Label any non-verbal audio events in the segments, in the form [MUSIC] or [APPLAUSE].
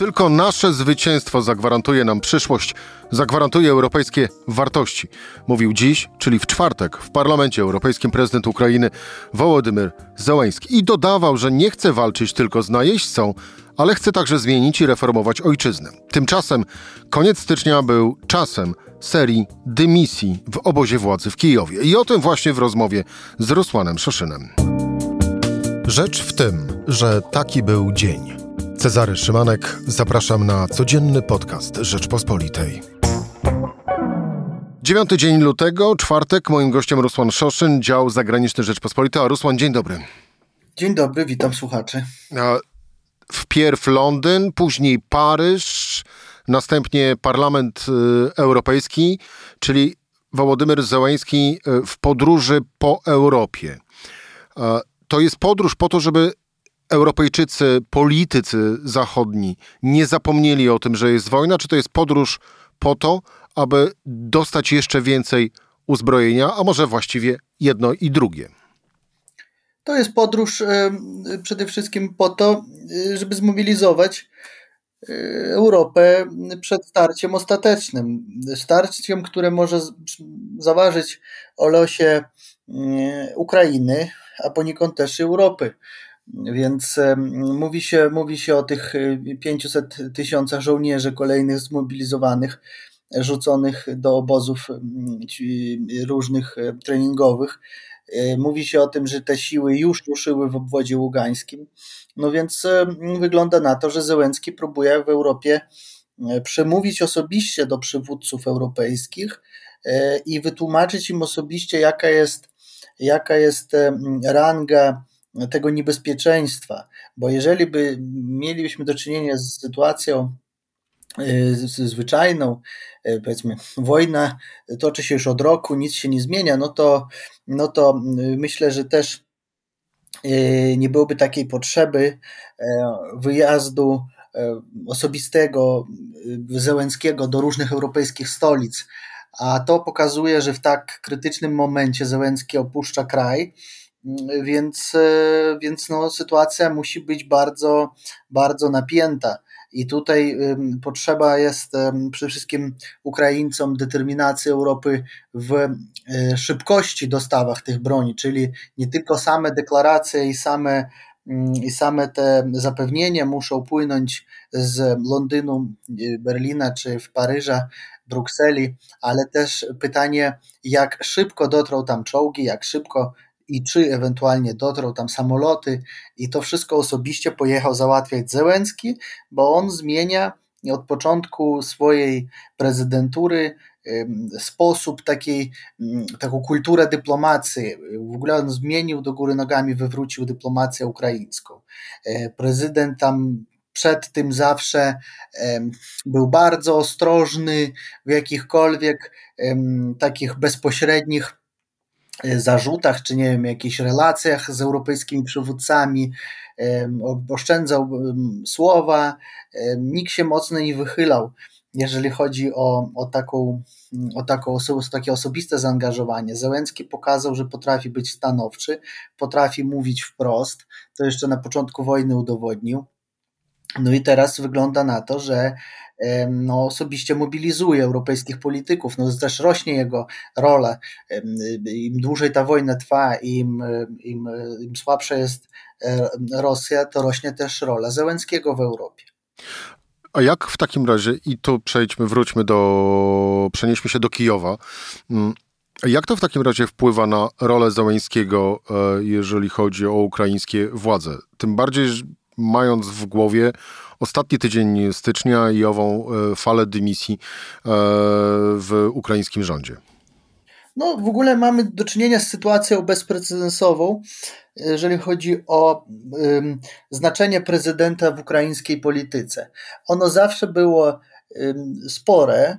Tylko nasze zwycięstwo zagwarantuje nam przyszłość, zagwarantuje europejskie wartości. Mówił dziś, czyli w czwartek, w Parlamencie Europejskim prezydent Ukrainy Wołodymyr Zełański. I dodawał, że nie chce walczyć tylko z najeźdźcą, ale chce także zmienić i reformować ojczyznę. Tymczasem koniec stycznia był czasem serii dymisji w obozie władzy w Kijowie. I o tym właśnie w rozmowie z Rusłanem Szoszynem. Rzecz w tym, że taki był dzień. Cezary Szymanek, zapraszam na codzienny podcast Rzeczpospolitej. Dziewiąty dzień lutego, czwartek, moim gościem Rusłan Szoszyn, dział zagraniczny Rzeczpospolitej. Rusłan, dzień dobry. Dzień dobry, witam słuchaczy. Wpierw Londyn, później Paryż, następnie Parlament y, Europejski, czyli Wołodymyr Zełański y, w podróży po Europie. To jest podróż po to, żeby Europejczycy, politycy zachodni nie zapomnieli o tym, że jest wojna, czy to jest podróż po to, aby dostać jeszcze więcej uzbrojenia, a może właściwie jedno i drugie? To jest podróż przede wszystkim po to, e, żeby zmobilizować e, Europę przed starciem ostatecznym. Starciem, które może zaważyć o losie Ukrainy, a poniekąd też Europy. Więc mówi się, mówi się o tych 500 e, tysiącach żołnierzy kolejnych zmobilizowanych, rzuconych do obozów różnych e, treningowych. E, mówi się o tym, że te siły już ruszyły w obwodzie ługańskim. No więc wygląda na to, że Zełenski próbuje w Europie przemówić osobiście do przywódców europejskich i wytłumaczyć im osobiście, jaka jest, jaka jest ranga tego niebezpieczeństwa, bo jeżeli by mielibyśmy do czynienia z sytuacją y, zwyczajną, y, powiedzmy, wojna toczy się już od roku, nic się nie zmienia, no to, no to myślę, że też nie byłoby takiej potrzeby e, wyjazdu e, osobistego Zełenskiego do różnych europejskich stolic, a to pokazuje, że w tak krytycznym momencie Zełenski opuszcza kraj, więc, e, więc no, sytuacja musi być bardzo, bardzo napięta. I tutaj potrzeba jest przede wszystkim Ukraińcom determinacji Europy w e, szybkości dostawach tych broni, czyli nie tylko same deklaracje i same, mm, i same te zapewnienia muszą płynąć z Londynu, e, Berlina czy w Paryża, Brukseli, ale też pytanie, jak szybko dotrą tam czołgi, jak szybko i czy ewentualnie dotrą tam samoloty i to wszystko osobiście pojechał załatwiać Zełenski, bo on zmienia od początku swojej prezydentury sposób takiej, mm, taką kulturę dyplomacji. W ogóle on zmienił do góry nogami, wywrócił dyplomację ukraińską. E, prezydent tam przed tym zawsze był bardzo ostrożny w jakichkolwiek takich bezpośrednich zarzutach, czy nie wiem, jakichś relacjach z europejskimi przywódcami, oszczędzał słowa, nikt się mocno nie wychylał, jeżeli chodzi o, o, taką, o taką oso takie osobiste zaangażowanie. Zełenski pokazał, że potrafi być stanowczy, potrafi mówić wprost, to jeszcze na początku wojny udowodnił. No i teraz wygląda na to, że no, osobiście mobilizuje europejskich polityków. No, też rośnie jego rola. Im dłużej ta wojna trwa, im, im, im słabsza jest Rosja, to rośnie też rola Zełenskiego w Europie. A jak w takim razie, i tu przejdźmy, wróćmy do, przenieśmy się do Kijowa. Mm, jak to w takim razie wpływa na rolę Zełenskiego, e, jeżeli chodzi o ukraińskie władze? Tym bardziej mając w głowie ostatni tydzień stycznia i ową e, falę dymisji e, w ukraińskim rządzie? No, w ogóle mamy do czynienia z sytuacją bezprecedensową, jeżeli chodzi o um, znaczenie prezydenta w ukraińskiej polityce. Ono zawsze było um, spore,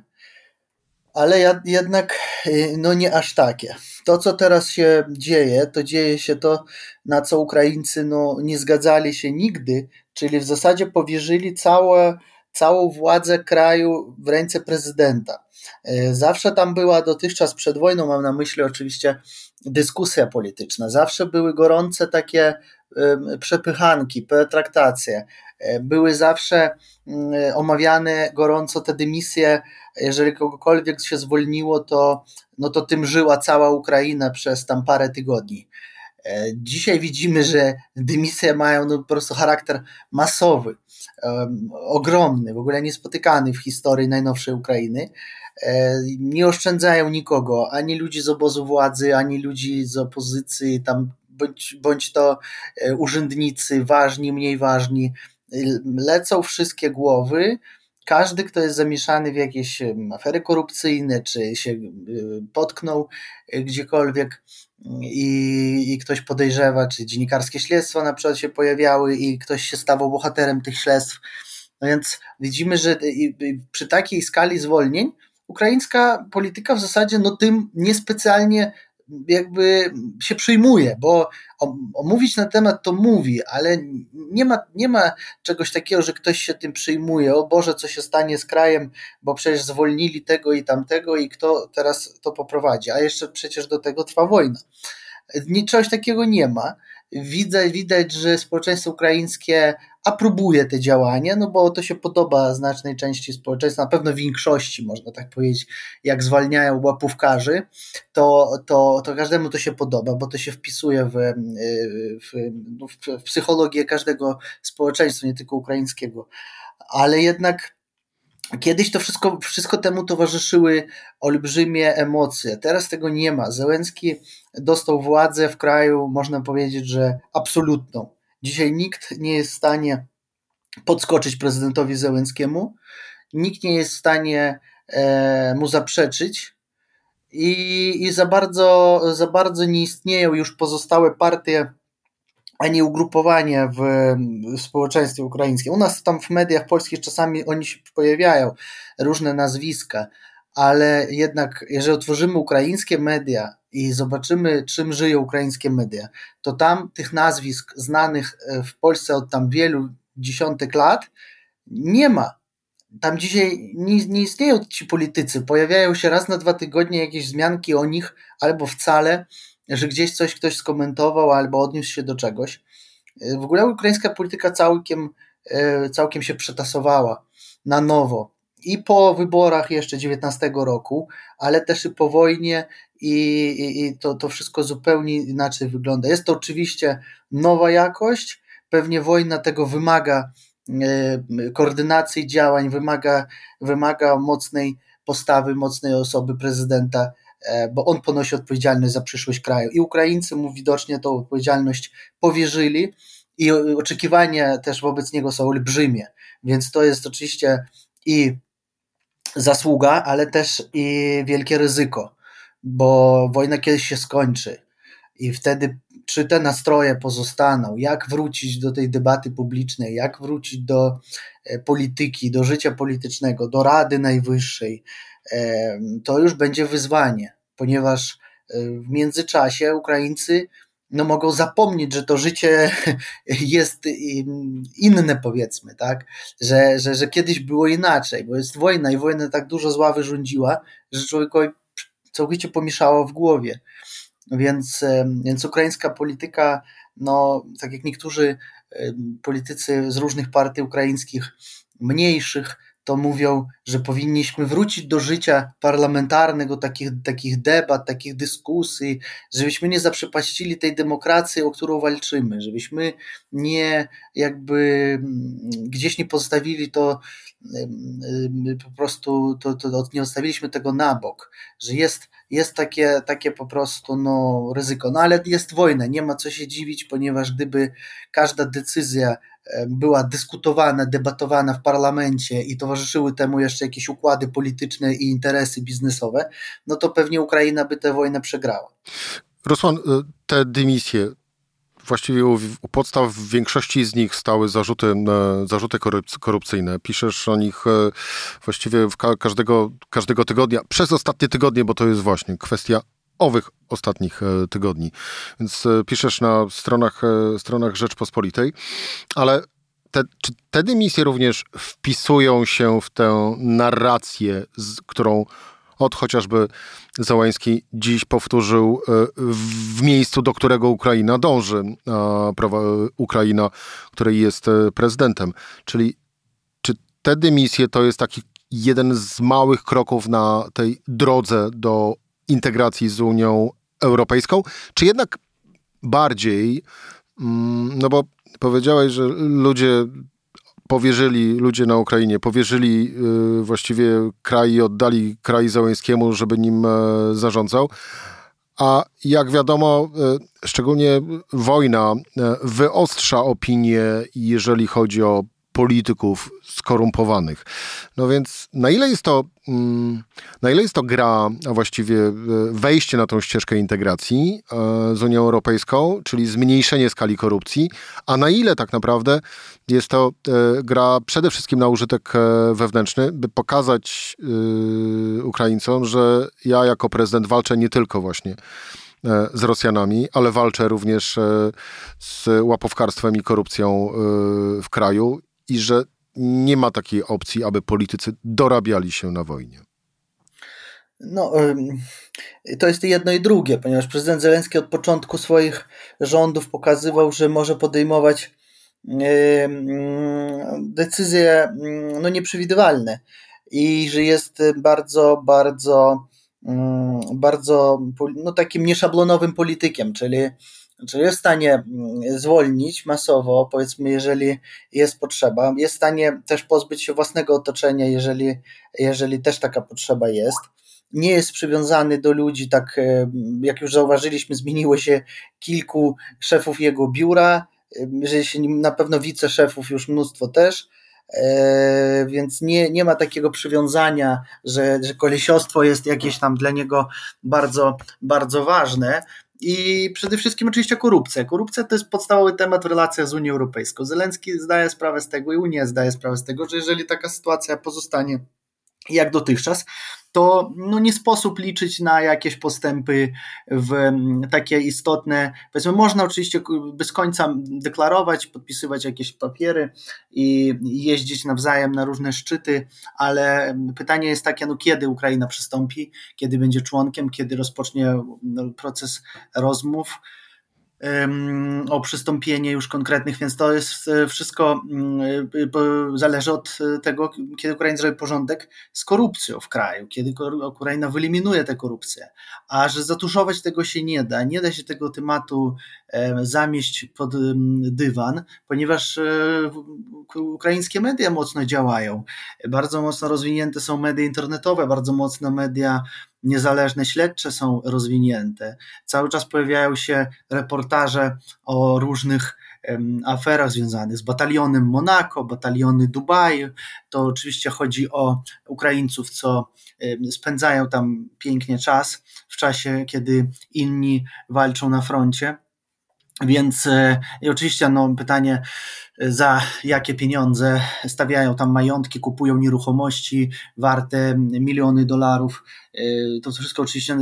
ale jednak y, no nie aż takie. To, co teraz się dzieje, to dzieje się to, na co Ukraińcy no, nie zgadzali się nigdy, czyli w zasadzie powierzyli całe, całą władzę kraju w ręce prezydenta. Y, zawsze tam była dotychczas przed wojną, mam na myśli oczywiście dyskusja polityczna, zawsze były gorące takie przepychanki, pretraktacje. Były zawsze mm, omawiane gorąco te dymisje, jeżeli kogokolwiek się zwolniło, to, no to tym żyła cała Ukraina przez tam parę tygodni. Dzisiaj widzimy, że dymisje mają no po prostu charakter masowy, ogromny, w ogóle niespotykany w historii najnowszej Ukrainy. E, nie oszczędzają nikogo, ani ludzi z obozu władzy, ani ludzi z opozycji, tam bądź, bądź to e, urzędnicy, ważni, mniej ważni. Lecą wszystkie głowy. Każdy, kto jest zamieszany w jakieś afery korupcyjne, czy się e, potknął gdziekolwiek i, i ktoś podejrzewa, czy dziennikarskie śledztwa na przykład się pojawiały i ktoś się stawał bohaterem tych śledztw. No więc widzimy, że przy takiej skali zwolnień ukraińska polityka w zasadzie no tym niespecjalnie jakby się przyjmuje, bo omówić na temat to mówi, ale nie ma, nie ma czegoś takiego, że ktoś się tym przyjmuje. O Boże, co się stanie z krajem, bo przecież zwolnili tego i tamtego i kto teraz to poprowadzi. A jeszcze przecież do tego trwa wojna. Czegoś takiego nie ma. Widać, widać, że społeczeństwo ukraińskie aprobuje te działania, no bo to się podoba znacznej części społeczeństwa, na pewno większości, można tak powiedzieć, jak zwalniają łapówkarzy, to, to, to każdemu to się podoba, bo to się wpisuje w, w, no, w psychologię każdego społeczeństwa, nie tylko ukraińskiego. Ale jednak Kiedyś to wszystko, wszystko temu towarzyszyły olbrzymie emocje. Teraz tego nie ma. Zełenski dostał władzę w kraju, można powiedzieć, że absolutną. Dzisiaj nikt nie jest w stanie podskoczyć prezydentowi Zełenskiemu, nikt nie jest w stanie e, mu zaprzeczyć i, i za, bardzo, za bardzo nie istnieją już pozostałe partie ani ugrupowania w, w społeczeństwie ukraińskim. U nas tam w mediach polskich czasami oni się pojawiają, różne nazwiska, ale jednak jeżeli otworzymy ukraińskie media i zobaczymy, czym żyją ukraińskie media, to tam tych nazwisk znanych e, w Polsce od tam wielu dziesiątek lat nie ma. Tam dzisiaj nie, nie istnieją ci politycy. Pojawiają się raz na dwa tygodnie jakieś wzmianki o nich, albo wcale, że gdzieś coś ktoś skomentował albo odniósł się do czegoś. E, w ogóle ukraińska polityka całkiem, e, całkiem się przetasowała na nowo i po wyborach jeszcze 19 roku, ale też i po wojnie i, i, i, to, to wszystko zupełnie inaczej wygląda. Jest to oczywiście nowa jakość, pewnie wojna tego wymaga, e, koordynacji działań, wymaga, wymaga mocnej postawy, mocnej osoby prezydenta, bo on ponosi odpowiedzialność za przyszłość kraju. I Ukraińcy mu widocznie tą odpowiedzialność powierzyli i oczekiwania też wobec niego są olbrzymie. Więc to jest oczywiście i zasługa, ale też i wielkie ryzyko, bo wojna kiedyś się skończy i wtedy czy te nastroje pozostaną, jak wrócić do tej debaty publicznej, jak wrócić do e, polityki, do życia politycznego, do Rady Najwyższej, e, to już będzie wyzwanie, ponieważ e, w międzyczasie Ukraińcy no mogą zapomnieć, że to życie [LAUGHS] jest inne, powiedzmy, tak? Że, że, że kiedyś było inaczej, bo jest wojna i wojna tak dużo zła wyrządziła, że człowiekowi całkowicie pomieszało w głowie. Więc, więc ukraińska polityka, no, tak jak niektórzy politycy z różnych partii ukraińskich, mniejszych, to mówią, że powinniśmy wrócić do życia parlamentarnego, takich, takich debat, takich dyskusji, żebyśmy nie zaprzepaścili tej demokracji, o którą walczymy, żebyśmy nie jakby mm, gdzieś nie pozostawili to po prostu, to, to nie odstawiliśmy tego na bok, że jest, jest takie, takie po prostu no, ryzyko. No ale jest wojna, nie ma co się dziwić, ponieważ gdyby każda decyzja była dyskutowana, debatowana w parlamencie i towarzyszyły temu jeszcze jakieś układy polityczne i interesy biznesowe, no to pewnie Ukraina by tę wojnę przegrała. Rosman, y, te dymisje, właściwie u, u, podstaw w większości z nich stały zarzuty, zarzuty korupcyjne. Piszesz o nich e, właściwie każdego, każdego tygodnia, przez ostatnie tygodnie, bo to jest właśnie kwestia owych ostatnich e, tygodni. Więc e, piszesz na stronach, e, stronach Rzeczpospolitej, ale te, czy te dymisje również wpisują się w tę narrację, z, którą od chociażby Załański dziś powtórzył w miejscu, do którego Ukraina dąży, Ukraina, której jest prezydentem. Czyli czy te dymisje to jest taki jeden z małych kroków na tej drodze do integracji z Unią Europejską, czy jednak bardziej, mm, no bo powiedziałeś, że ludzie powierzyli, ludzie na Ukrainie powierzyli y, właściwie kraj i oddali kraj Załęskiemu, żeby nim e, zarządzał. A jak wiadomo, e, szczególnie wojna e, wyostrza opinię, jeżeli chodzi o polityków skorumpowanych. No więc na ile jest to, mm, na ile jest to gra, a właściwie e, wejście na tą ścieżkę integracji e, z Unią Europejską, czyli zmniejszenie skali korupcji, a na ile tak naprawdę jest to e, gra przede wszystkim na użytek wewnętrzny, by pokazać Ukraińcom, że ja jako prezydent walczę nie tylko właśnie z Rosjanami, ale walczę również z łapowkarstwem i korupcją w kraju i że nie ma takiej opcji, aby politycy dorabiali się na wojnie. No, to jest jedno i drugie, ponieważ prezydent Zelenski od początku swoich rządów pokazywał, że może podejmować decyzje no, nieprzewidywalne i że jest bardzo, bardzo, bardzo no, takim nieszablonowym politykiem, czyli czy jest w stanie mm, zwolnić masowo, powiedzmy, jeżeli jest potrzeba, jest w stanie też pozbyć się własnego otoczenia, jeżeli, jeżeli też taka potrzeba jest. Nie jest przywiązany do ludzi, tak e, jak już zauważyliśmy, zmieniło się kilku szefów jego biura, e, się na pewno wiceszefów już mnóstwo też, e, więc nie, nie ma takiego przywiązania, że, że kolesiostwo jest jakieś tam dla niego bardzo, bardzo ważne. I przede wszystkim oczywiście korupcja. Korupcja to jest podstawowy temat w relacjach z Unią Europejską. Zelenski zdaje sprawę z tego i Unia zdaje sprawę z tego, że jeżeli taka sytuacja pozostanie jak dotychczas, to no nie sposób liczyć na jakieś postępy w mm, takie istotne. Powiedzmy, można oczywiście bez końca deklarować, podpisywać jakieś papiery i jeździć nawzajem na różne szczyty, ale pytanie jest takie, no kiedy Ukraina przystąpi, kiedy będzie członkiem, kiedy rozpocznie no, proces rozmów o przystąpienie już konkretnych, więc to jest e, wszystko mm, e, zależy od tego, kiedy Ukraina zrobi porządek z korupcją w kraju, kiedy Ukraina wyeliminuje tę korupcję. A że zatuszować tego się nie da, nie da się tego tematu zamieść pod dywan, ponieważ e, ukraińskie media mocno działają. Bardzo mocno rozwinięte są media internetowe, bardzo mocno media niezależne śledcze są rozwinięte. Cały czas pojawiają się reportaże o różnych aferach związanych z batalionem Monako, bataliony Dubaju. To oczywiście chodzi o Ukraińców, co spędzają tam pięknie czas w czasie, kiedy inni walczą na froncie. Więc e, i oczywiście no, pytanie, e, za jakie pieniądze stawiają tam majątki, kupują nieruchomości warte miliony dolarów. E, to wszystko oczywiście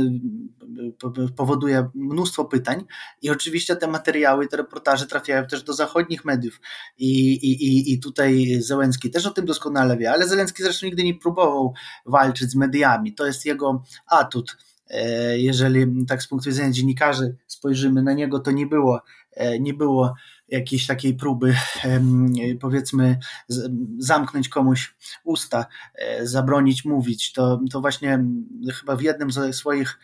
powoduje mnóstwo pytań i oczywiście te materiały, te reportaże trafiają też do zachodnich mediów i, i, i tutaj Zełenski też o tym doskonale wie, ale Zelenski zresztą nigdy nie próbował walczyć z mediami. To jest jego atut jeżeli tak z punktu widzenia dziennikarzy spojrzymy na niego, to nie było, e, nie było jakiejś takiej próby, powiedzmy, zamknąć komuś usta, e, zabronić mówić. To, to właśnie chyba w jednym ze swoich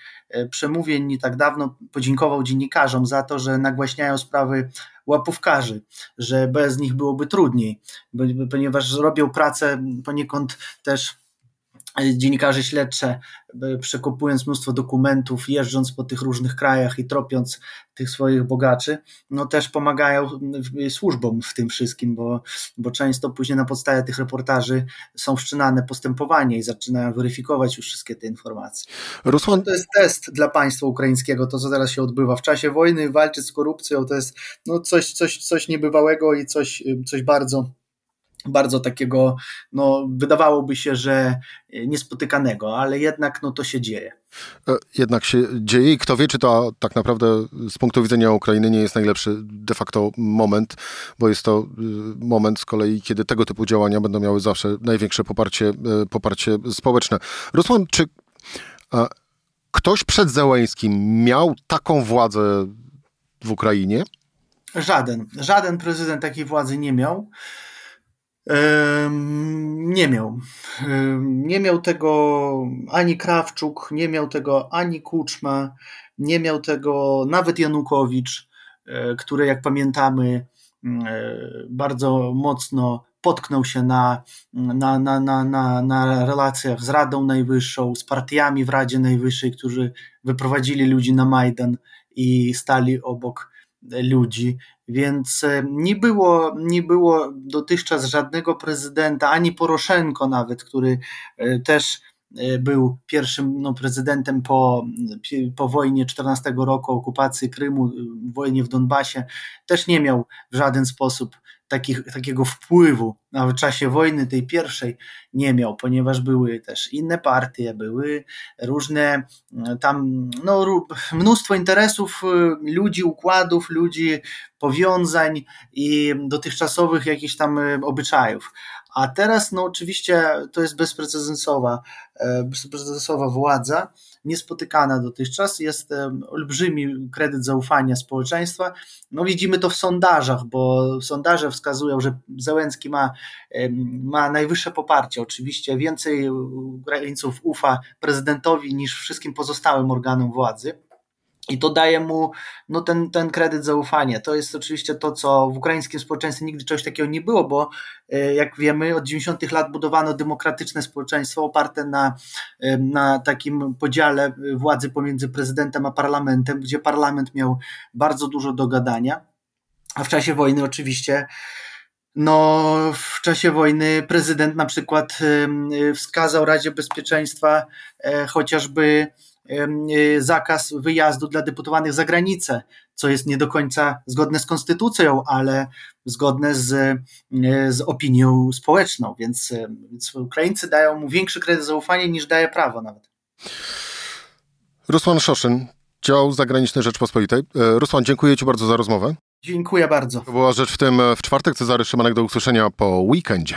przemówień nie tak dawno podziękował dziennikarzom za to, że nagłaśniają sprawy łapówkarzy, że bez nich byłoby trudniej, ponieważ robią pracę poniekąd też dziennikarze śledcze, przekopując mnóstwo dokumentów, jeżdżąc po tych różnych krajach i tropiąc tych swoich bogaczy, no też pomagają służbom w tym wszystkim, bo, bo często później na podstawie tych reportaży są wszczynane postępowania i zaczynają weryfikować już wszystkie te informacje. Rusłan... To jest test dla państwa ukraińskiego, to co teraz się odbywa. W czasie wojny walczyć z korupcją to jest no, coś, coś, coś niebywałego i coś, coś bardzo bardzo takiego, no wydawałoby się, że niespotykanego, ale jednak no to się dzieje. E, jednak się dzieje i kto wie, czy to tak naprawdę z punktu widzenia Ukrainy nie jest najlepszy de facto moment, bo jest to y, moment z kolei, kiedy tego typu działania będą miały zawsze największe poparcie, e, poparcie społeczne. Rusłan, czy Ktoś przed Zełęskim miał taką władzę w Ukrainie? Żaden. Żaden prezydent takiej władzy nie miał. Nie miał. Nie miał tego ani Krawczuk, nie miał tego ani Kuczma, nie miał tego nawet Janukowicz, e, który, jak pamiętamy, mm, e, bardzo mocno potknął się na, na, na, na, na, na relacjach z Radą Najwyższą, z partiami w Radzie Najwyższej, którzy wyprowadzili ludzi na Majdan i stali obok ludzi, więc e, nie było, nie było dotychczas żadnego prezydenta, ani Poroszenko nawet, który e, też był pierwszym no, prezydentem po, po wojnie 14 roku, okupacji Krymu, wojnie w Donbasie, też nie miał w żaden sposób takich, takiego wpływu w czasie wojny tej pierwszej nie miał, ponieważ były też inne partie, były różne mm, tam no, mnóstwo interesów y, ludzi, układów, ludzi, powiązań i dotychczasowych jakichś tam y, obyczajów. A teraz, no oczywiście, to jest bezprecedensowa, e, bezprecedensowa władza, niespotykana dotychczas. Jest olbrzymi kredyt zaufania społeczeństwa. No widzimy to w sondażach, bo sondaże wskazują, że Zełenski ma, ma najwyższe poparcie. Oczywiście więcej Ukraińców ufa prezydentowi niż wszystkim pozostałym organom władzy. I to daje mu no, ten, ten kredyt zaufania. To jest oczywiście to, co w ukraińskim społeczeństwie nigdy czegoś takiego nie było, bo e, jak wiemy, od 90 lat budowano demokratyczne społeczeństwo oparte na, e, na takim podziale władzy pomiędzy prezydentem a parlamentem, gdzie parlament miał bardzo dużo do gadania. A w czasie wojny oczywiście no, w czasie wojny prezydent na przykład e, wskazał Radzie Bezpieczeństwa chociażby zakaz wyjazdu dla deputowanych za granicę, co jest nie do końca zgodne z konstytucją, ale zgodne z, y, z opinią społeczną, więc, y, więc Ukraińcy dają mu większy kredyt zaufania niż daje prawo nawet. Rusłan Szoszyn, dział zagraniczny Rzeczpospolitej. E, Rusłan, dziękuję Ci bardzo za rozmowę. Dziękuję bardzo. To była rzecz w tym w czwartek. Cezary Szymanek do usłyszenia po weekendzie.